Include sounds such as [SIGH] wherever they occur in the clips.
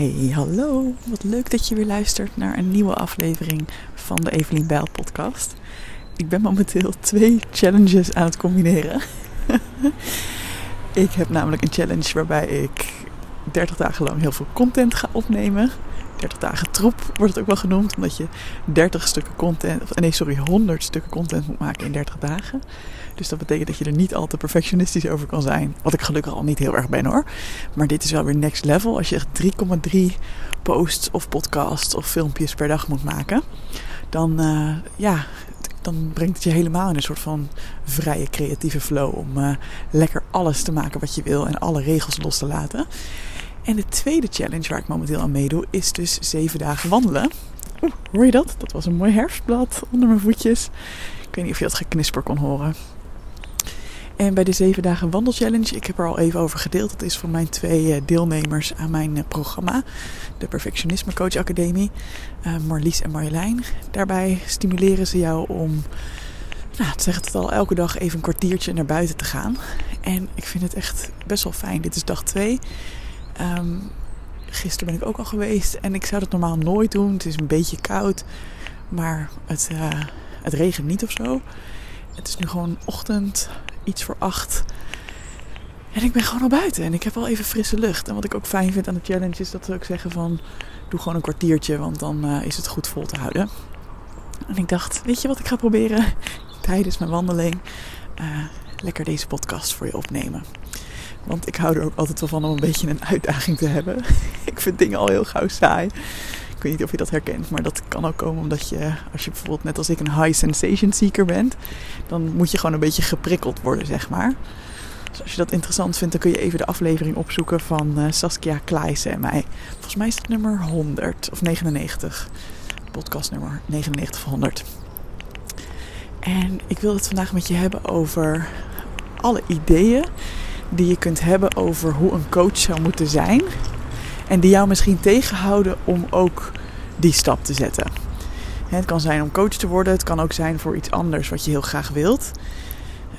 Hey, hallo. Wat leuk dat je weer luistert naar een nieuwe aflevering van de Evelien Bijl podcast. Ik ben momenteel twee challenges aan het combineren. [LAUGHS] ik heb namelijk een challenge waarbij ik 30 dagen lang heel veel content ga opnemen. 30 dagen troep wordt het ook wel genoemd, omdat je 30 stukken content, of nee, sorry, 100 stukken content moet maken in 30 dagen. Dus dat betekent dat je er niet al te perfectionistisch over kan zijn. Wat ik gelukkig al niet heel erg ben hoor. Maar dit is wel weer next level. Als je echt 3,3 posts of podcasts of filmpjes per dag moet maken. Dan, uh, ja, dan brengt het je helemaal in een soort van vrije creatieve flow. Om uh, lekker alles te maken wat je wil en alle regels los te laten. En de tweede challenge waar ik momenteel aan meedoe is dus 7 dagen wandelen. Hoor je dat? Dat was een mooi herfstblad onder mijn voetjes. Ik weet niet of je dat geknisper kon horen. En bij de 7 dagen wandelchallenge, ik heb er al even over gedeeld. Dat is van mijn twee eh, deelnemers aan mijn eh, programma. De Perfectionisme Coach Academie. Uh, Marlies en Marjolein. Daarbij stimuleren ze jou om, nou, het zegt het al, elke dag even een kwartiertje naar buiten te gaan. En ik vind het echt best wel fijn. Dit is dag 2. Um, gisteren ben ik ook al geweest. En ik zou dat normaal nooit doen. Het is een beetje koud. Maar het, uh, het regent niet of zo. Het is nu gewoon ochtend iets voor acht. En ik ben gewoon al buiten en ik heb al even frisse lucht. En wat ik ook fijn vind aan de challenge is dat ze ook zeggen van... doe gewoon een kwartiertje, want dan uh, is het goed vol te houden. En ik dacht, weet je wat ik ga proberen? [LAUGHS] Tijdens mijn wandeling uh, lekker deze podcast voor je opnemen. Want ik hou er ook altijd wel van om een beetje een uitdaging te hebben. [LAUGHS] ik vind dingen al heel gauw saai. Ik weet niet of je dat herkent, maar dat kan ook komen omdat je, als je bijvoorbeeld net als ik een high sensation seeker bent, dan moet je gewoon een beetje geprikkeld worden, zeg maar. Dus als je dat interessant vindt, dan kun je even de aflevering opzoeken van uh, Saskia Kleijsen en mij. Volgens mij is het nummer 100 of 99. Podcast nummer 99 of 100. En ik wil het vandaag met je hebben over alle ideeën die je kunt hebben over hoe een coach zou moeten zijn. En die jou misschien tegenhouden om ook die stap te zetten. Het kan zijn om coach te worden. Het kan ook zijn voor iets anders wat je heel graag wilt.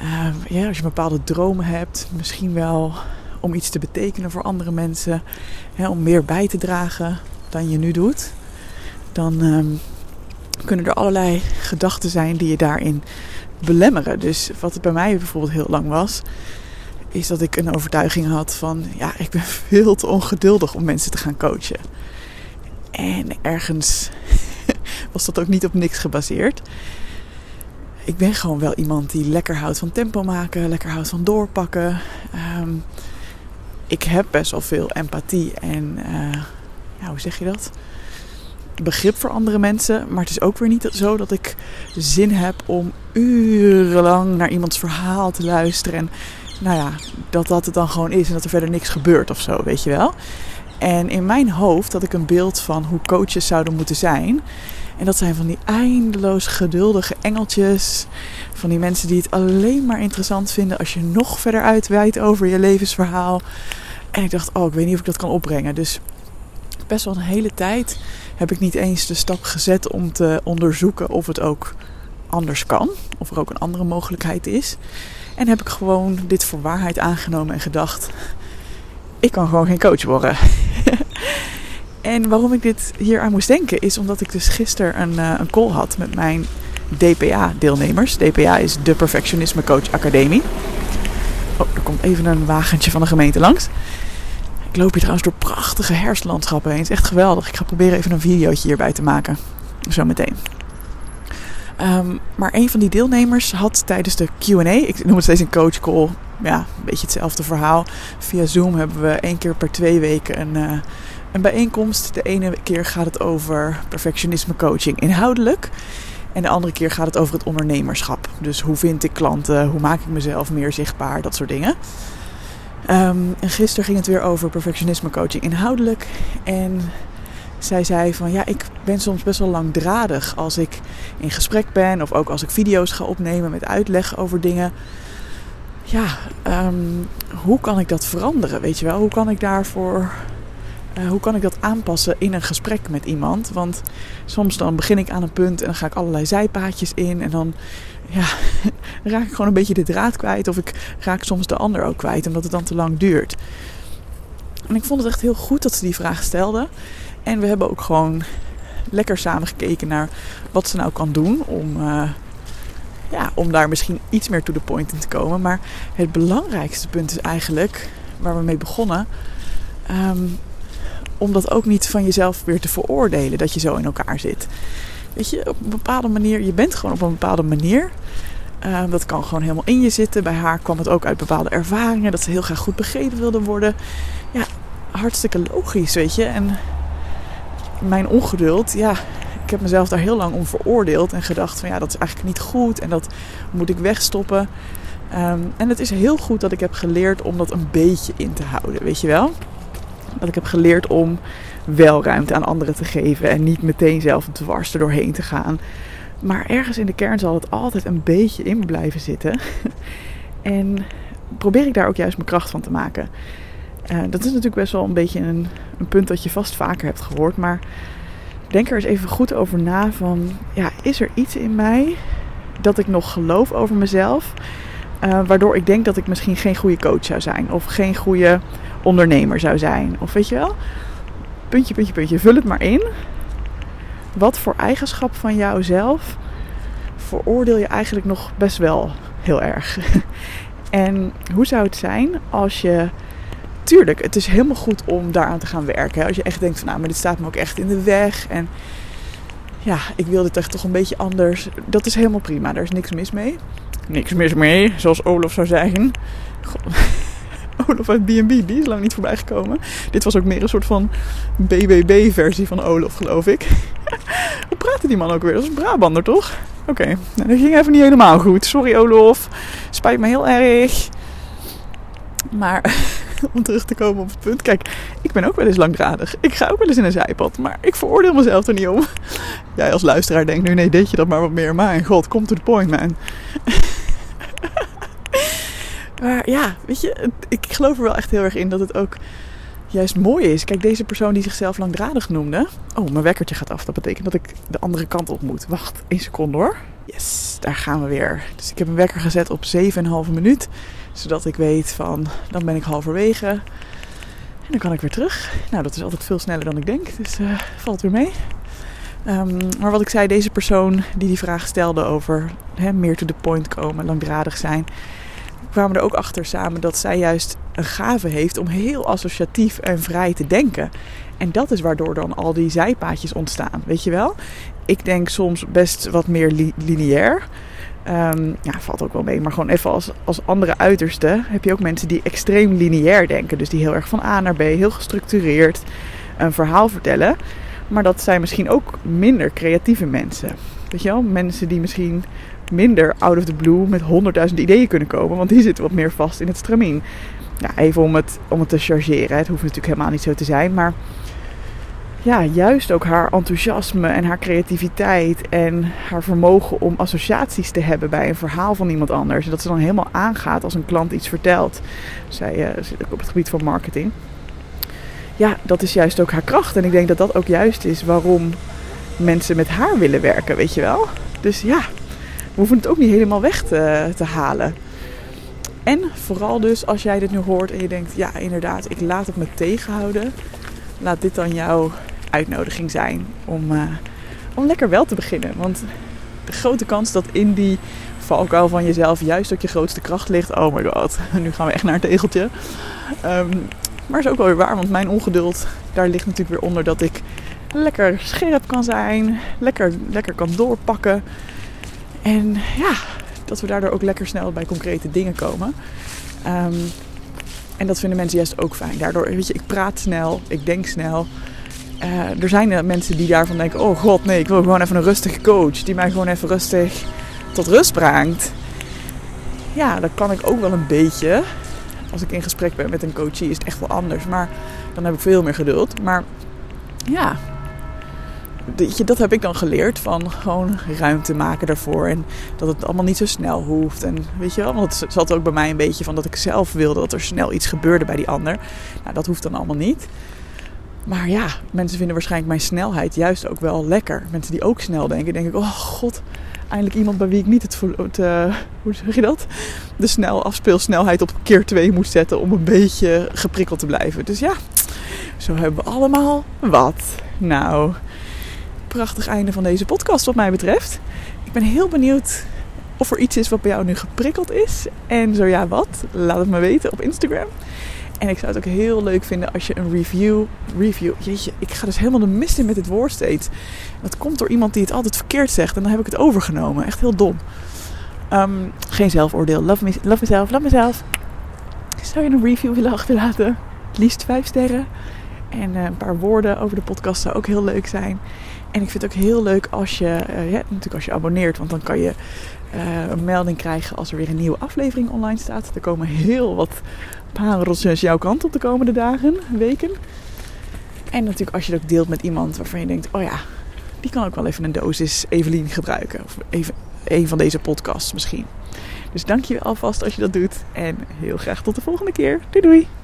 Uh, ja, als je bepaalde dromen hebt. Misschien wel om iets te betekenen voor andere mensen. Hè, om meer bij te dragen dan je nu doet. Dan um, kunnen er allerlei gedachten zijn die je daarin belemmeren. Dus wat het bij mij bijvoorbeeld heel lang was is dat ik een overtuiging had van ja, ik ben [LAUGHS] veel te ongeduldig om mensen te gaan coachen. En ergens [LAUGHS] was dat ook niet op niks gebaseerd. Ik ben gewoon wel iemand die lekker houdt van tempo maken, lekker houdt van doorpakken. Um, ik heb best wel veel empathie en uh, ja, hoe zeg je dat? Begrip voor andere mensen. Maar het is ook weer niet zo dat ik zin heb om urenlang naar iemands verhaal te luisteren. En nou ja, dat dat het dan gewoon is en dat er verder niks gebeurt of zo, weet je wel. En in mijn hoofd had ik een beeld van hoe coaches zouden moeten zijn. En dat zijn van die eindeloos geduldige engeltjes. Van die mensen die het alleen maar interessant vinden als je nog verder uitweidt over je levensverhaal. En ik dacht, oh, ik weet niet of ik dat kan opbrengen. Dus best wel een hele tijd heb ik niet eens de stap gezet om te onderzoeken of het ook anders kan. Of er ook een andere mogelijkheid is. En heb ik gewoon dit voor waarheid aangenomen en gedacht: ik kan gewoon geen coach worden. [LAUGHS] en waarom ik dit hier aan moest denken is omdat ik dus gisteren een, uh, een call had met mijn DPA-deelnemers. DPA is de Perfectionisme Coach Academie. Oh, er komt even een wagentje van de gemeente langs. Ik loop hier trouwens door prachtige herfstlandschappen heen. Het is echt geweldig. Ik ga proberen even een videootje hierbij te maken. Zometeen. Um, maar een van die deelnemers had tijdens de QA, ik noem het steeds een coach call, ja, een beetje hetzelfde verhaal. Via Zoom hebben we één keer per twee weken een, uh, een bijeenkomst. De ene keer gaat het over perfectionisme coaching inhoudelijk. En de andere keer gaat het over het ondernemerschap. Dus hoe vind ik klanten, hoe maak ik mezelf meer zichtbaar, dat soort dingen. Um, en gisteren ging het weer over perfectionisme coaching inhoudelijk. En zij zei van ja, ik ben soms best wel langdradig als ik in gesprek ben of ook als ik video's ga opnemen met uitleg over dingen. Ja, um, hoe kan ik dat veranderen? Weet je wel, hoe kan ik daarvoor. Uh, hoe kan ik dat aanpassen in een gesprek met iemand? Want soms dan begin ik aan een punt en dan ga ik allerlei zijpaadjes in. En dan ja, [LAUGHS] raak ik gewoon een beetje de draad kwijt. Of ik raak soms de ander ook kwijt, omdat het dan te lang duurt. En ik vond het echt heel goed dat ze die vraag stelde. En we hebben ook gewoon lekker samen gekeken naar wat ze nou kan doen om, uh, ja, om daar misschien iets meer to the point in te komen. Maar het belangrijkste punt is eigenlijk, waar we mee begonnen, um, om dat ook niet van jezelf weer te veroordelen dat je zo in elkaar zit. Weet je, op een bepaalde manier, je bent gewoon op een bepaalde manier. Uh, dat kan gewoon helemaal in je zitten. Bij haar kwam het ook uit bepaalde ervaringen, dat ze heel graag goed begrepen wilde worden. Ja, hartstikke logisch, weet je. En mijn ongeduld, ja, ik heb mezelf daar heel lang om veroordeeld en gedacht van ja, dat is eigenlijk niet goed en dat moet ik wegstoppen. Um, en het is heel goed dat ik heb geleerd om dat een beetje in te houden, weet je wel? Dat ik heb geleerd om wel ruimte aan anderen te geven en niet meteen zelf dwars er doorheen te gaan. Maar ergens in de kern zal het altijd een beetje in blijven zitten. [LAUGHS] en probeer ik daar ook juist mijn kracht van te maken. Uh, dat is natuurlijk best wel een beetje een, een, punt dat je vast vaker hebt gehoord. Maar denk er eens even goed over na van... Ja, is er iets in mij dat ik nog geloof over mezelf... Uh, waardoor ik denk dat ik misschien geen goede coach zou zijn. Of geen goede ondernemer zou zijn. Of weet je wel? Puntje, puntje, puntje. Vul het maar in. Wat voor eigenschap van jouzelf veroordeel je eigenlijk nog best wel heel erg? [LAUGHS] en hoe zou het zijn als je tuurlijk, het is helemaal goed om daaraan te gaan werken. Als je echt denkt van nou, maar dit staat me ook echt in de weg. En ja, ik wil dit echt toch een beetje anders. Dat is helemaal prima. Daar is niks mis mee. Niks mis mee, zoals Olaf zou zeggen. God. [LAUGHS] Olaf uit B&B, die is lang niet voorbij gekomen. Dit was ook meer een soort van BBB-versie van Olaf, geloof ik. [LAUGHS] Hoe praatte die man ook weer? Dat is een Brabander, toch? Oké, nou, dat ging even niet helemaal goed. Sorry Olaf, spijt me heel erg. Maar [LAUGHS] [LAUGHS] om terug te komen op het punt. Kijk, ik ben ook wel eens langdradig. Ik ga ook wel eens in een zijpad. Maar ik veroordeel mezelf er niet om. [LAUGHS] Jij als luisteraar denkt nu, nee, deed je dat maar wat meer. Maar god, kom to the point, man. [LAUGHS] maar ja, weet je, ik geloof er wel echt heel erg in dat het ook juist mooi is. Kijk, deze persoon die zichzelf langdradig noemde. Oh, mijn wekkertje gaat af. Dat betekent dat ik de andere kant op moet. Wacht, één seconde hoor. Yes, daar gaan we weer. Dus ik heb een wekker gezet op 7,5 minuut. Zodat ik weet van, dan ben ik halverwege. En dan kan ik weer terug. Nou, dat is altijd veel sneller dan ik denk. Dus uh, valt weer mee. Um, maar wat ik zei, deze persoon die die vraag stelde over hè, meer to the point komen, langdradig zijn. kwamen er ook achter samen dat zij juist een gave heeft om heel associatief en vrij te denken. En dat is waardoor dan al die zijpaadjes ontstaan. Weet je wel? Ik denk soms best wat meer li lineair. Um, ja, valt ook wel mee. Maar gewoon even als, als andere uiterste heb je ook mensen die extreem lineair denken. Dus die heel erg van A naar B, heel gestructureerd een verhaal vertellen. Maar dat zijn misschien ook minder creatieve mensen. Weet je wel? Mensen die misschien minder out of the blue met honderdduizend ideeën kunnen komen. Want die zitten wat meer vast in het stramien. Ja, even om het, om het te chargeren. Het hoeft natuurlijk helemaal niet zo te zijn. Maar ja, juist ook haar enthousiasme en haar creativiteit en haar vermogen om associaties te hebben bij een verhaal van iemand anders. Dat ze dan helemaal aangaat als een klant iets vertelt. Zij uh, zit ook op het gebied van marketing. Ja, dat is juist ook haar kracht. En ik denk dat dat ook juist is waarom mensen met haar willen werken, weet je wel. Dus ja, we hoeven het ook niet helemaal weg te halen. En vooral dus als jij dit nu hoort en je denkt, ja inderdaad, ik laat het me tegenhouden. Laat dit dan jouw uitnodiging zijn om, uh, om lekker wel te beginnen. Want de grote kans dat in die valkuil van jezelf juist ook je grootste kracht ligt. Oh my god, [LAUGHS] nu gaan we echt naar een tegeltje. Um, maar is ook wel weer waar, want mijn ongeduld, daar ligt natuurlijk weer onder dat ik lekker scherp kan zijn. Lekker, lekker kan doorpakken. En ja, dat we daardoor ook lekker snel bij concrete dingen komen. Um, en dat vinden mensen juist ook fijn. Daardoor, weet je, ik praat snel, ik denk snel. Uh, er zijn mensen die daarvan denken: oh god, nee, ik wil gewoon even een rustige coach. Die mij gewoon even rustig tot rust brengt. Ja, dat kan ik ook wel een beetje. Als ik in gesprek ben met een coachie is het echt wel anders. Maar dan heb ik veel meer geduld. Maar ja, dat heb ik dan geleerd. Van gewoon ruimte maken daarvoor. En dat het allemaal niet zo snel hoeft. En weet je wel, want het zat ook bij mij een beetje van dat ik zelf wilde dat er snel iets gebeurde bij die ander. Nou, dat hoeft dan allemaal niet. Maar ja, mensen vinden waarschijnlijk mijn snelheid juist ook wel lekker. Mensen die ook snel denken, denk ik, oh god, eindelijk iemand bij wie ik niet het, het uh, hoe zeg je dat? De snel afspeelsnelheid op keer 2 moet zetten om een beetje geprikkeld te blijven. Dus ja, zo hebben we allemaal wat. Nou, prachtig einde van deze podcast wat mij betreft. Ik ben heel benieuwd of er iets is wat bij jou nu geprikkeld is. En zo ja, wat? Laat het me weten op Instagram. En ik zou het ook heel leuk vinden als je een review. Review. Jeetje, ik ga dus helemaal de mist in met dit woord steeds. Dat komt door iemand die het altijd verkeerd zegt. En dan heb ik het overgenomen. Echt heel dom. Um, geen zelfoordeel. Love, me, love mezelf, love mezelf. Zou je een review willen achterlaten? Het liefst vijf sterren. En uh, een paar woorden over de podcast zou ook heel leuk zijn. En ik vind het ook heel leuk als je, ja, natuurlijk als je abonneert. Want dan kan je uh, een melding krijgen als er weer een nieuwe aflevering online staat. Er komen heel wat pareltjes jouw kant op de komende dagen, weken. En natuurlijk als je het ook deelt met iemand waarvan je denkt, oh ja, die kan ook wel even een dosis Evelien gebruiken. Of even een van deze podcasts misschien. Dus dank je alvast als je dat doet. En heel graag tot de volgende keer. Doei doei!